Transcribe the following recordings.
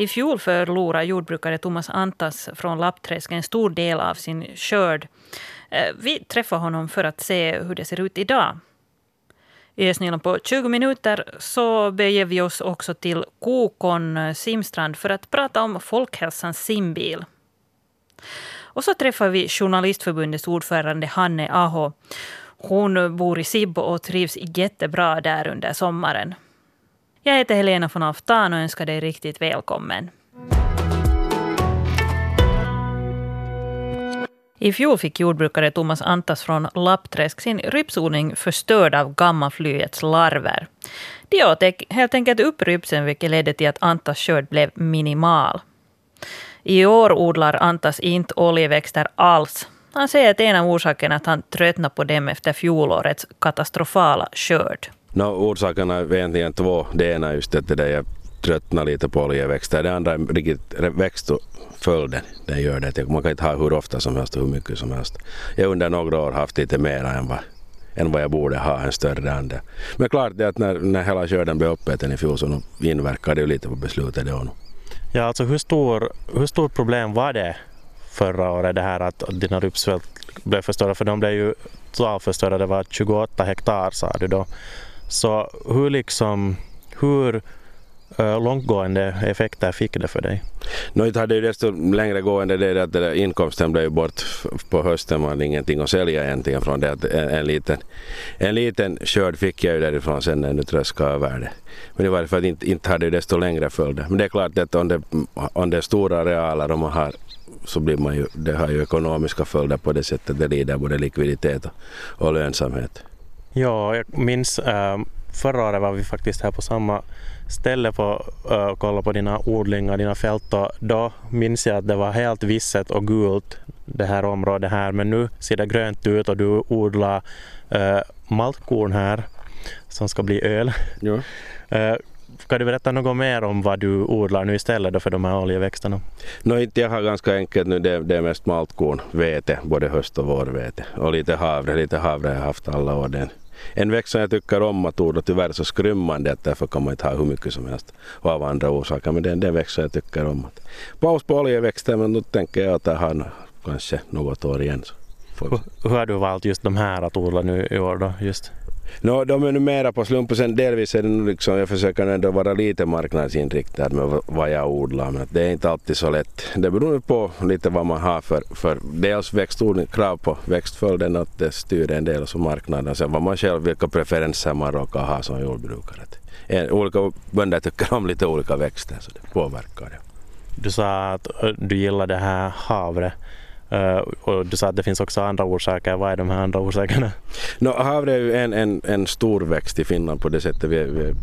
I fjol förlorade jordbrukare Thomas Antas från Lappträsk en stor del av sin skörd. Eh, vi träffade honom för att se hur det ser ut idag. I snillen på 20 minuter så beger vi oss också till Kokon eh, simstrand för att prata om Folkhälsans simbil. Och så träffar vi Journalistförbundets ordförande Hanne Aho. Hon bor i Sibbo och trivs jättebra där under sommaren. Jag heter Helena von Aftan och önskar dig riktigt välkommen. I fjol fick jordbrukare Thomas Antas från Lappträsk sin rypsodling förstörd av gammaflyets larver. De åt helt enkelt upp rypsen vilket ledde till att Antas skörd blev minimal. I år odlar Antas inte oljeväxter alls. Han säger att en av orsakerna är att han tröttnat på dem efter fjolårets katastrofala skörd. No, orsakerna är egentligen två. Det ena är just att det där jag tröttnar lite på oljeväxter. Det andra är riktigt växtföljden. Den gör det. Man kan inte ha hur ofta som helst och hur mycket som helst. Jag har under några år haft lite mer än vad, än vad jag borde ha, en större andel. Men klart det att när, när hela skörden blev uppäten i fjol så inverkar det ju lite på beslutet då. Ja, alltså hur stor, hur stort problem var det förra året det här att dina rypsfält blev förstörda? För de blev ju totalförstörda, det var 28 hektar sa du då. Så hur liksom, hur eh, långtgående effekter fick det för dig? No, det hade ju desto längre gående det att det inkomsten blev bort på hösten. Man hade ingenting att sälja egentligen från det. En, en, liten, en liten skörd fick jag ju därifrån sen när nu tröskade över det. Men det var för att inte, inte hade det desto längre följder. Men det är klart att om det, om det är stora arealer och man har så blir man ju, det har ju ekonomiska följder på det sättet. Det lider både likviditet och, och lönsamhet. Ja, jag minns äh, förra året var vi faktiskt här på samma ställe på uh, kolla på dina odlingar, dina fält och då minns jag att det var helt visset och gult det här området här men nu ser det grönt ut och du odlar uh, maltkorn här som ska bli öl. Ja. Kan du berätta något mer om vad du odlar nu istället för de här oljeväxterna? No, inte jag har ganska enkelt nu, det, det är mest maltkorn, vete, både höst och vårvete och lite havre, lite havre har jag haft alla år. Den en växt som jag tycker om att odla tyvärr så skrymmande att därför kan man inte ha hur mycket som helst och av andra orsaker. Men det är en växt som jag tycker om. Att paus på oljeväxter men nu tänker jag att jag har kanske något år igen. Så hur, hur har du valt just de här att odla nu i år då? Just? No, de är nu mera på slumpen. Sen delvis är det nu liksom, jag försöker ändå vara lite marknadsinriktad med vad jag odlar. Men det är inte alltid så lätt. Det beror på lite vad man har för, för dels växtodling, krav på växtföljden att det styr en del av marknaden. Sen vad man själv, vilka preferenser man råkar ha som jordbrukare. En, olika bönder tycker om lite olika växter så det påverkar det. Du sa att eh, du gillar det här havre. Uh, och du sa att det finns också andra orsaker. Vad är de här andra orsakerna? No, havre är ju en, en, en stor växt i Finland på det sättet. Vi, vi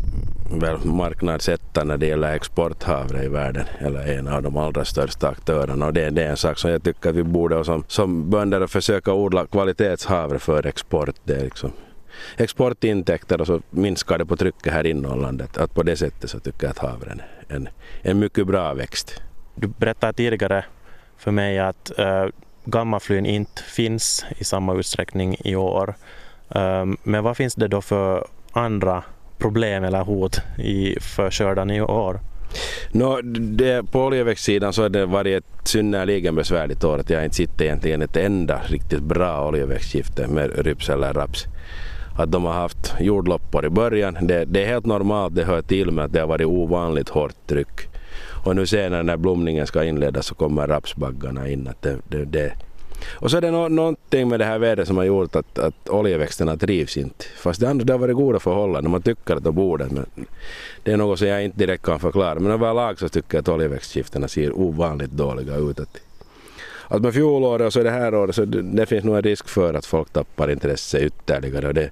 väl marknadsetta när det gäller exporthavre i världen. Eller en av de allra största aktörerna. Och det, det är en sak som jag tycker att vi borde som, som bönder försöka odla kvalitetshavre för export. Det är liksom exportintäkter och så minskar det på trycket här inom landet. Att på det sättet så tycker jag att havren är en, en mycket bra växt. Du berättade tidigare för mig att äh, gammaflyn inte finns i samma utsträckning i år. Ähm, men vad finns det då för andra problem eller hot i, för skörden i år? No, det, på oljeväxtsidan så har det varit ett synnerligen besvärligt år. Att jag inte sett egentligen ett enda riktigt bra oljeväxtskifte med ryps eller raps. Att de har haft jordloppor i början, det, det, är helt normalt, det hör till med att det har varit ovanligt hårt tryck. Och nu senare när blomningen ska inledas så kommer rapsbaggarna in. Att det, det, det. Och så är det no någonting med det här vädret som har gjort att, att oljeväxterna trivs inte. Fast det, andra, det har varit goda förhållanden, man tycker att de borde. Men det är något som jag inte direkt kan förklara. Men överlag så tycker jag att oljeväxtskiftena ser ovanligt dåliga ut. Att att med fjolåret och så det här året så det, det, finns nog en risk för att folk tappar intresse ytterligare. Och det,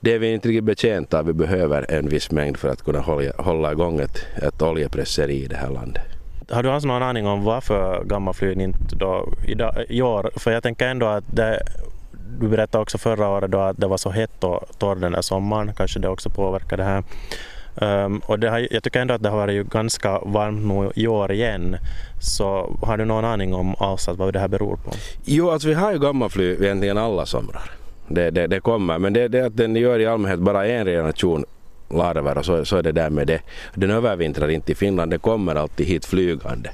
det är vi inte riktigt betjänta av. Vi behöver en viss mängd för att kunna hålla, hålla igång ett, ett oljepresseri i det här landet. Har du alls någon aning om varför Gammaflyn inte då idag, i år? För jag tänker ändå att det, du berättade också förra året då att det var så hett och torr den här sommaren. Kanske det också påverkar det här. Um, och det har, jag tycker ändå att det har varit ganska varmt nu i år igen. Så har du någon aning om avsatt vad det här beror på? Jo, alltså vi har ju gammalfly egentligen alla somrar. Det, det, det kommer, men det, det att den gör i allmänhet bara en generation larver och så, så är det där med det. Den övervintrar inte i Finland, den kommer alltid hit flygande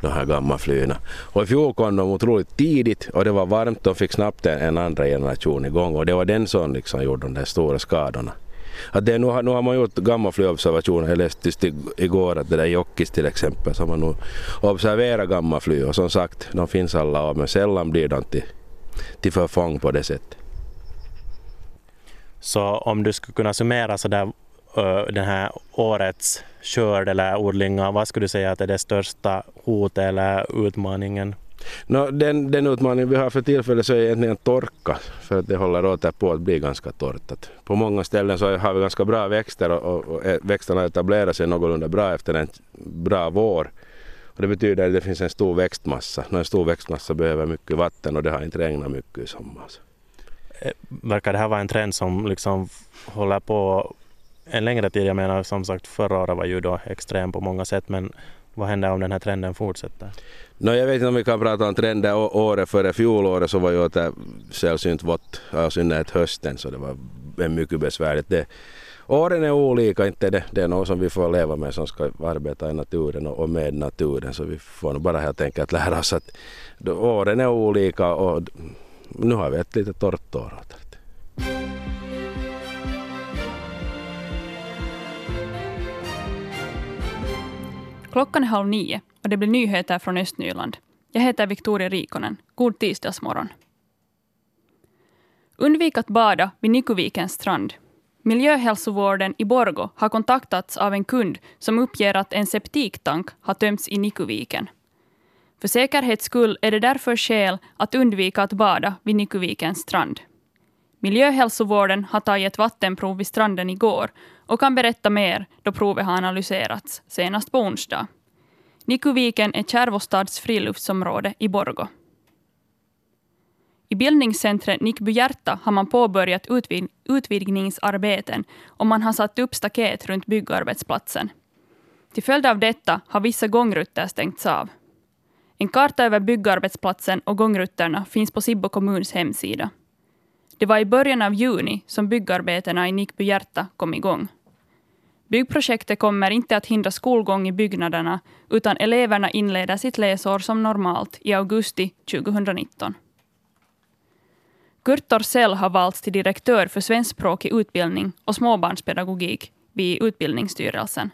de här gammalflyna. Och i fjol kom de otroligt tidigt och det var varmt, de fick snabbt en, en andra generation igång och det var den som liksom gjorde de där stora skadorna. Att det, nu, har, nu har man gjort gammalflyobservationer, jag läste just igår att det där Jockis Jokkis till exempel så har man nu observerat gammalfly och som sagt, de finns alla år men sällan blir de till, till förfång på det sättet. Så om du skulle kunna summera så där, den här årets skörd eller odlingar, vad skulle du säga att är det största hotet eller utmaningen? No, den, den utmaning vi har för tillfället så är egentligen torka, för att det håller åter på att bli ganska torrt. På många ställen så har vi ganska bra växter och, och, och växterna etablerar sig någorlunda bra efter en bra vår. Och det betyder att det finns en stor växtmassa. En stor växtmassa behöver mycket vatten och det har inte regnat mycket i sommar. Eh, verkar det här vara en trend som liksom håller på en längre tid? Jag menar som sagt förra året var ju då extrem på många sätt men vad händer om den här trenden fortsätter? No, jag vet inte om vi kan prata om trender. Året före fjolåret så var ju det sällsynt vått, i synnerhet hösten, så det var mycket besvärligt. Det, åren är olika, inte det, det är något som vi får leva med som ska arbeta i naturen och med naturen. Så vi får nog bara helt enkelt lära oss att åren är olika och nu har vi ett lite torrt år. Klockan är halv nio och det blir nyheter från Östnyland. Jag heter Victoria Rikonen. God tisdagsmorgon. Undvik att bada vid Nikuvikens strand. Miljöhälsovården i Borgo har kontaktats av en kund som uppger att en septiktank har tömts i Nikuviken. För säkerhets skull är det därför skäl att undvika att bada vid Nikuvikens strand. Miljöhälsovården har tagit ett vattenprov vid stranden igår och kan berätta mer då provet har analyserats, senast på onsdag. Nikuviken är Kärvostads friluftsområde i Borgo. I bildningscentret Nikby Hjärta har man påbörjat utvid utvidgningsarbeten och man har satt upp staket runt byggarbetsplatsen. Till följd av detta har vissa gångrutter stängts av. En karta över byggarbetsplatsen och gångrutterna finns på Sibbo kommuns hemsida. Det var i början av juni som byggarbetena i Nickby Hjärta kom igång. Byggprojektet kommer inte att hindra skolgång i byggnaderna, utan eleverna inleder sitt läsår som normalt i augusti 2019. Kurt Torssell har valts till direktör för svenskspråkig utbildning och småbarnspedagogik vid Utbildningsstyrelsen.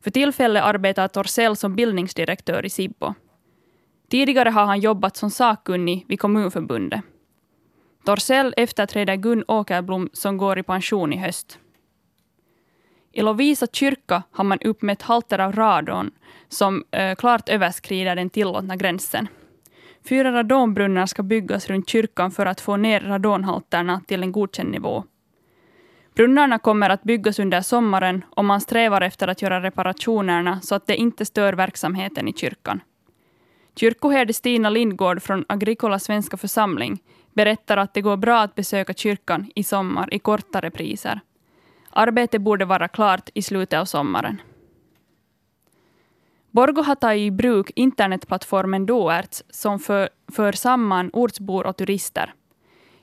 För tillfället arbetar Torssell som bildningsdirektör i Sibbo. Tidigare har han jobbat som sakkunnig vid Kommunförbundet. Torssell efterträder Gun Åkerblom som går i pension i höst. I Lovisa kyrka har man uppmätt halter av radon som eh, klart överskrider den tillåtna gränsen. Fyra radonbrunnar ska byggas runt kyrkan för att få ner radonhalterna till en godkänd nivå. Brunnarna kommer att byggas under sommaren och man strävar efter att göra reparationerna så att det inte stör verksamheten i kyrkan. Kyrkoherde Stina Lindgård från Agricola Svenska Församling berättar att det går bra att besöka kyrkan i sommar i kortare priser. Arbetet borde vara klart i slutet av sommaren. Borgo har tagit i bruk internetplattformen Doerts som för, för samman ortsbor och turister.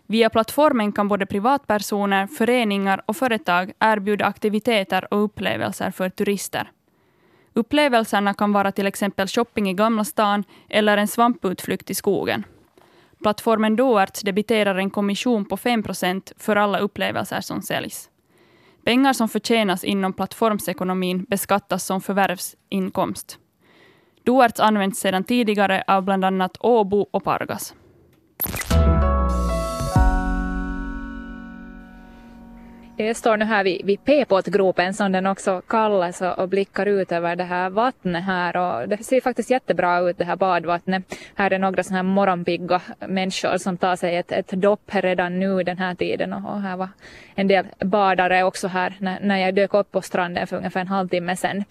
Via plattformen kan både privatpersoner, föreningar och företag erbjuda aktiviteter och upplevelser för turister. Upplevelserna kan vara till exempel shopping i Gamla stan eller en svamputflykt i skogen. Plattformen Doerts debiterar en kommission på 5 procent för alla upplevelser som säljs. Pengar som förtjänas inom plattformsekonomin beskattas som förvärvsinkomst. Doarts används sedan tidigare av bland annat Åbo och Pargas. Jag står nu här vid, vid Pepåtgropen som den också kallas och, och, blickar ut över det här vattnet här och det ser faktiskt jättebra ut det här badvattnet. Här är några sådana här morgonpigga människor som tar sig ett, ett dopp redan nu den här tiden och, och här var en del badare också här när, när jag dök upp på stranden för ungefär en halvtimme sedan.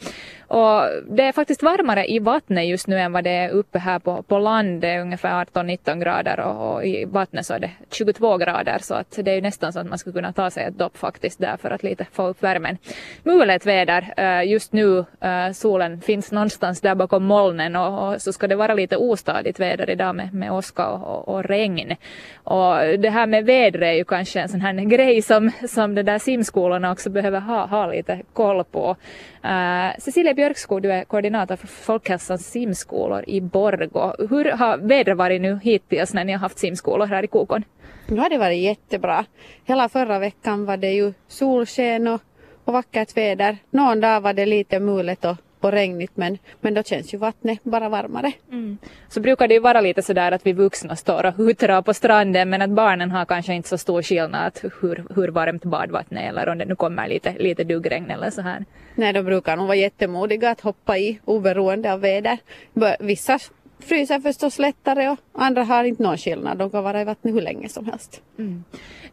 Och det är faktiskt varmare i vattnet just nu än vad det är uppe här på, på land. Det är ungefär 18-19 grader och, och, i vattnet så är det 22 grader så att det är ju nästan så att man skulle kunna ta sig ett dopp faktiskt faktiskt där för att lite få upp värmen. Mulet väder eh, just nu. Eh, solen finns någonstans där bakom molnen och, så ska det vara lite ostadigt väder idag med, med åska och, och, och, regn. Och det här med vädret är ju kanske en sån här grej som, som det där simskolorna också behöver ha, ha lite koll på. Uh, Cecilia Björkskog, du är koordinator för Folkhälsans simskolor i Borgå. Hur har vädret varit nu hittills när ni har haft simskolor här i Kokon? Nu har det varit jättebra. Hela förra veckan var det ju solsken och, och vackert väder. Någon dag var det lite mulet och, och regnigt men, men då känns ju vattnet bara varmare. Mm. Så brukar det ju vara lite sådär att vi vuxna står och huttrar på stranden men att barnen har kanske inte så stor skillnad att hur, hur varmt badvattnet är eller om det nu kommer lite, lite duggregn eller så här. Nej, de brukar nog vara jättemodiga att hoppa i oberoende av väder. Vissa fryser förstås lättare och andra har inte någon skillnad. De kan vara i vattnet hur länge som helst. Mm.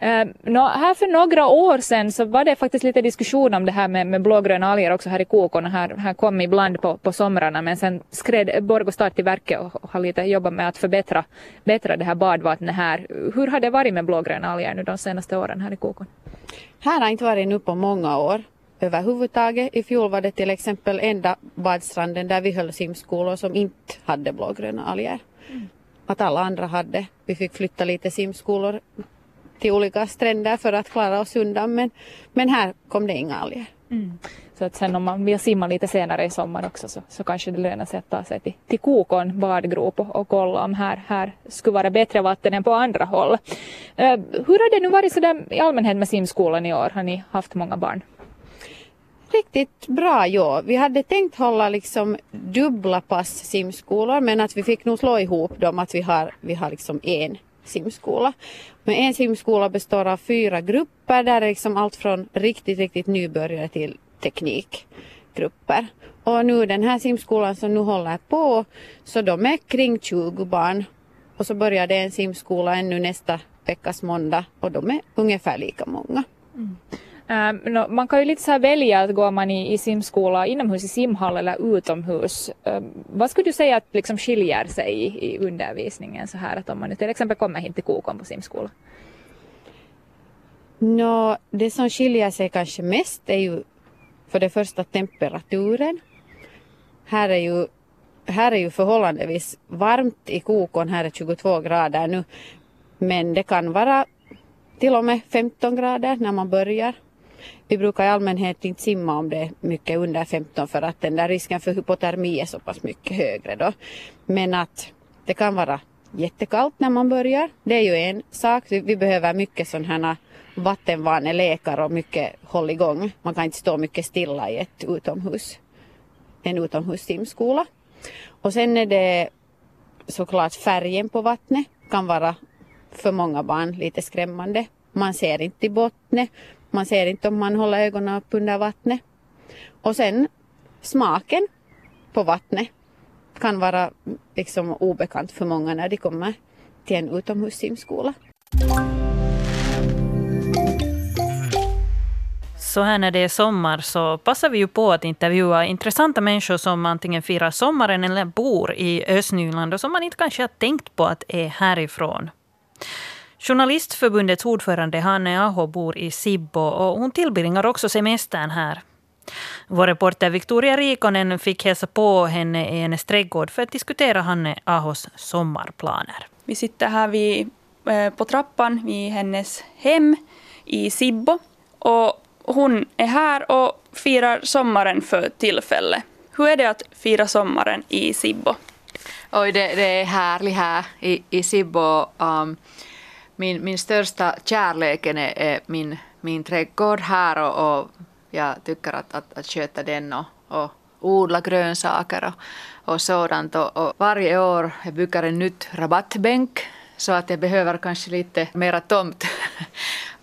Uh, no, här för några år sedan så var det faktiskt lite diskussion om det här med, med blågröna alger också här i Kokon. Här, här kom ibland på, på somrarna men sen skred Borgå start till verket och, och har lite jobbat med att förbättra bättra det här badvattnet här. Hur har det varit med blågröna alger nu de senaste åren här i Kokon? Här har inte varit nu på många år överhuvudtaget. I fjol var det till exempel enda badstranden där vi höll simskolor som inte hade blågröna alger. Mm. Att alla andra hade. Vi fick flytta lite simskolor till olika stränder för att klara oss undan men, men här kom det inga alger. Mm. Så att sen om man vill simma lite senare i sommar också så, så kanske det lönar sig att ta sig till, till Kokon badgrop och, och kolla om här, här skulle vara bättre vatten än på andra håll. Uh, hur har det nu varit sådär i allmänhet med simskolan i år? Har ni haft många barn? Riktigt bra ja. Vi hade tänkt hålla liksom dubbla pass simskolor men att vi fick nog slå ihop dem att vi har, vi har liksom en simskola. Men en simskola består av fyra grupper där det är liksom allt från riktigt, riktigt nybörjare till teknikgrupper. Och nu den här simskolan som nu håller på så de är kring 20 barn. Och så börjar det en simskola ännu nästa veckas måndag och de är ungefär lika många. Mm. Um, no, man kan ju lite så välja att går man i, i simskola inomhus i simhall eller utomhus. Um, vad skulle du säga att liksom skiljer sig i, i undervisningen så här att om man nu till exempel kommer hit till Kokon på simskola? No, det som skiljer sig kanske mest är ju för det första temperaturen. Här är ju, här är ju förhållandevis varmt i Kokon, här är 22 grader nu. Men det kan vara till och med 15 grader när man börjar. Vi brukar i allmänhet inte simma om det är mycket under 15 för att den där risken för hypotermi är så pass mycket högre då. Men att det kan vara jättekallt när man börjar. Det är ju en sak. Vi behöver mycket sådana här vattenvanelekar och mycket håll igång. Man kan inte stå mycket stilla i ett utomhus, en utomhussimskola. Och sen är det såklart färgen på vattnet kan vara för många barn lite skrämmande. Man ser inte i bottnet, man ser inte om man håller ögonen upp under vattnet. Och sen smaken på vattnet kan vara liksom obekant för många när de kommer till en utomhussimskola. Så här när det är sommar så passar vi ju på att intervjua intressanta människor som antingen firar sommaren eller bor i Östnyland och som man inte kanske har tänkt på att är härifrån. Journalistförbundets ordförande Hanne Aho bor i Sibbo och hon tillbringar också semestern här. Vår reporter Victoria Rikonen fick hälsa på henne i hennes trädgård för att diskutera Hanne Ahos sommarplaner. Vi sitter här vid, eh, på trappan vid hennes hem i Sibbo. Och hon är här och firar sommaren för tillfället. Hur är det att fira sommaren i Sibbo? Oj, det, det är härligt här i, i Sibbo. Um, min, min största kärleken är, är min, min trädgård här och, och jag tycker att, att, att sköta den och, och odla grönsaker och, och sådant. Och, och varje år jag bygger en nytt rabattbänk så att jag behöver kanske lite mera tomt.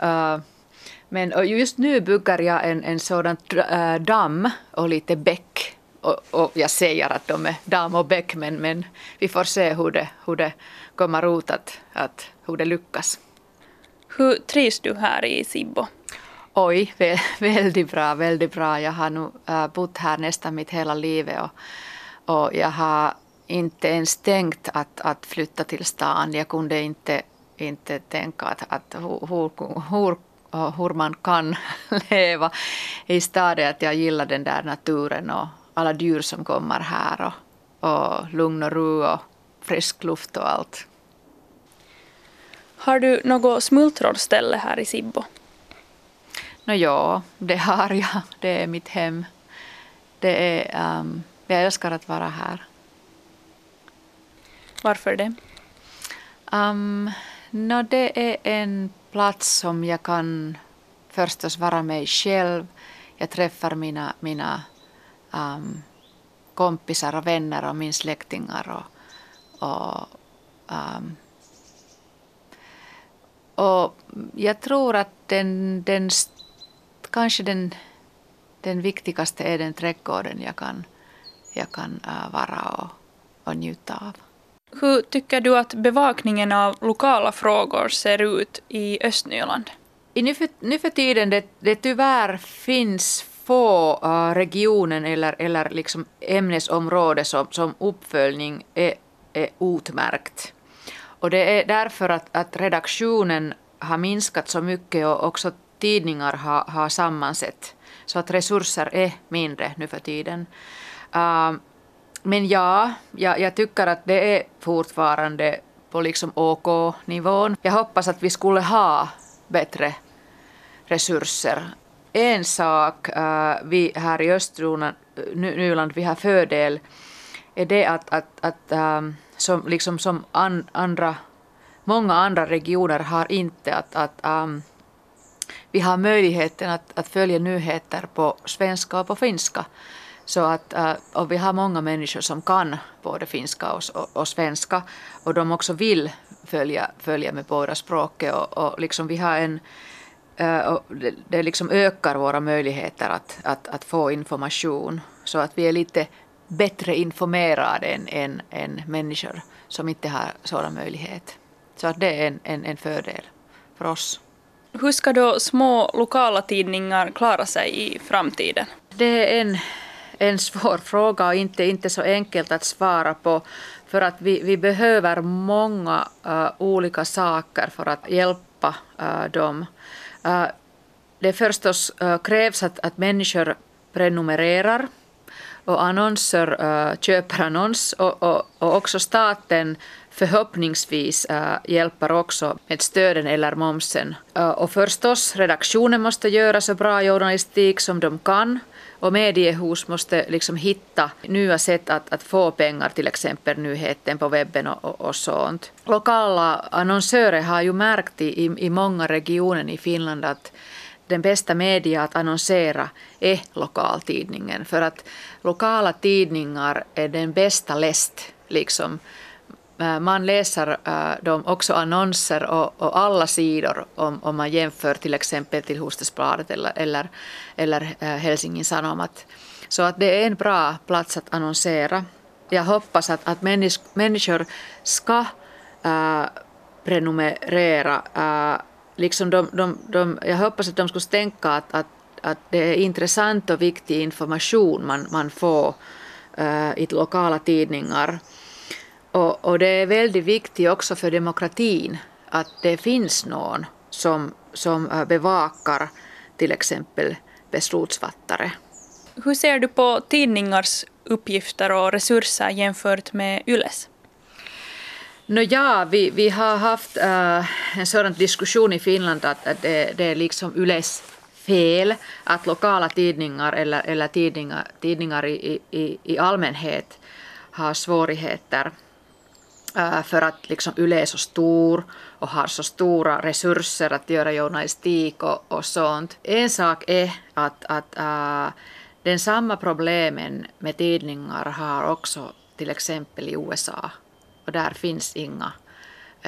uh, men och just nu bygger jag en, en sådan uh, damm och lite bäck. Och, och, jag säger att de är damm och bäck men, men vi får se hur det, hur det kommer ut att, att hur det lyckas. Hur trivs du här i Sibbo? Oj, väldigt bra, väldigt bra. Jag har nu äh, bott här nästan mitt hela liv och, och jag har inte ens tänkt att, att flytta till stan. Jag kunde inte, inte tänka att, att hur, hur, hur man kan leva i staden. Att jag gillar den där naturen och alla djur som kommer här och, och lugn och ro och frisk luft och allt. Har du något smultronställe här i Sibbo? No, ja, det har jag. Det är mitt hem. Det är, um, jag älskar att vara här. Varför det? Um, no, det är en plats som jag kan förstås vara mig själv. Jag träffar mina, mina um, kompisar och vänner och min släktingar. Och, och, um, och jag tror att den, den kanske den, den viktigaste är den trädgården jag kan, jag kan uh, vara och, och njuta av. Hur tycker du att bevakningen av lokala frågor ser ut i Östnyland? I nu, för, nu för tiden det, det tyvärr finns få eh, regionen eller, eller liksom ämnesområde som, som uppföljning är, är utmärkt. Och det är därför att, att redaktionen har minskat så mycket och också tidningar har, har sammansett. Så att resurser är mindre nu för tiden. Uh, men ja, jag, jag tycker att det är fortfarande på liksom OK-nivån. Jag hoppas att vi skulle ha bättre resurser. En sak äh, vi här i Östnyland, äh, vi har fördel, är det att, att, att ähm, som, liksom som an, andra, många andra regioner har inte, att, att um, vi har möjligheten att, att följa nyheter på svenska och på finska. Så att, äh, och vi har många människor som kan både finska och, och, och svenska. Och de också vill följa, följa med båda språken och, och liksom vi har en det, det liksom ökar våra möjligheter att, att, att få information så att vi är lite bättre informerade än, än, än människor som inte har sådan möjlighet. Så att det är en, en, en fördel för oss. Hur ska då små lokala tidningar klara sig i framtiden? Det är en, en svår fråga och inte, inte så enkelt att svara på. För att vi, vi behöver många uh, olika saker för att hjälpa uh, dem. Eh, det förstås eh, krävs att, att människor prenumererar och annonser eh, köper annons och, och, och också staten förhoppningsvis äh, hjälper också med stöden eller momsen. Äh, och förstås, redaktionen måste göra så bra journalistik som de kan och mediehus måste liksom hitta nya sätt att, att få pengar, till exempel nyheten på webben och, och, och sånt. Lokala annonsörer har ju märkt i, i många regioner i Finland att den bästa media att annonsera är lokaltidningen. För att lokala tidningar är den bästa läst liksom Äh, man läser äh, de också annonser och, och, alla sidor om, om man jämför till exempel till Hustesbladet eller, eller, eller äh, Helsingin Sanomat. Så att det är en bra plats att annonsera. Jag hoppas att, att människ, människor ska äh, prenumerera. Äh, liksom de, de, de, jag hoppas att de skulle tänka att, att, att det är intressant och viktig information man, man får äh, i lokala tidningar. Och, och, det är väldigt viktigt också för demokratin att det finns någon som, som äh, bevakar till exempel beslutsfattare. Hur ser du på tidningars uppgifter och resurser jämfört med Yles? No, ja, vi, vi har haft äh, en sådan diskussion i Finland att, att det, det är liksom Yles fel att lokala tidningar eller, eller tidningar, tidningar i, i, i allmänhet har svårigheter för att liksom Yle är så stor och har så stora resurser att göra journalistik och, och sånt. En sak är att, att äh, den samma problemen med tidningar har också till exempel i USA. Och där finns inga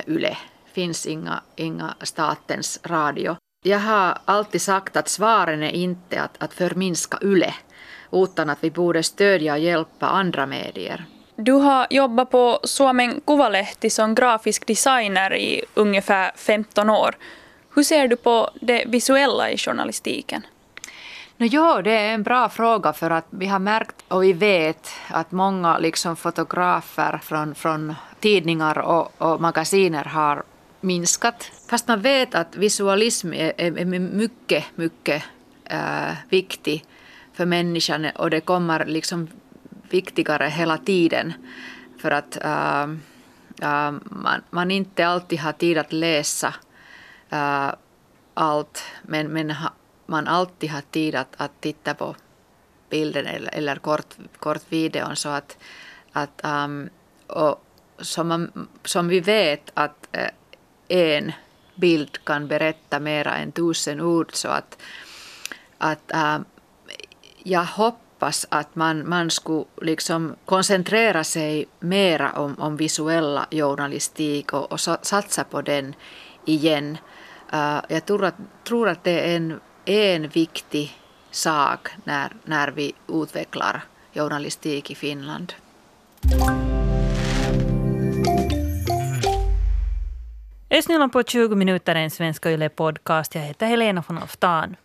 Yle, finns inga, inga statens radio. Jag har alltid sagt att svaren är inte att, att förminska Yle, utan att vi borde stödja och hjälpa andra medier. Du har jobbat på Suomen Kuvalehti som grafisk designer i ungefär 15 år. Hur ser du på det visuella i journalistiken? No, jo, det är en bra fråga för att vi har märkt och vi vet att många liksom fotografer från, från tidningar och, och magasiner har minskat. Fast man vet att visualism är, är mycket, mycket äh, viktig för människan och det kommer liksom viktigare hela tiden. För att äh, äh, man, man inte alltid har tid att läsa äh, allt men, men ha, man alltid har tid att, att titta på bilden eller, eller kort, kort videon. Så att, att, ähm, och som, man, som vi vet att uh, en bild kan berätta mera än tusen ord. Så att, att um, jag hoppas hoppas att man, man skulle liksom koncentrera sig mera om, om visuella journalistik och, och satsa på den igen. Uh, jag tror att, tror att det är en, en viktig sak när, när vi utvecklar journalistik i Finland. Östnyland på 20 minuter är en svenska Yle podcast. Jag heter Helena von Oftan.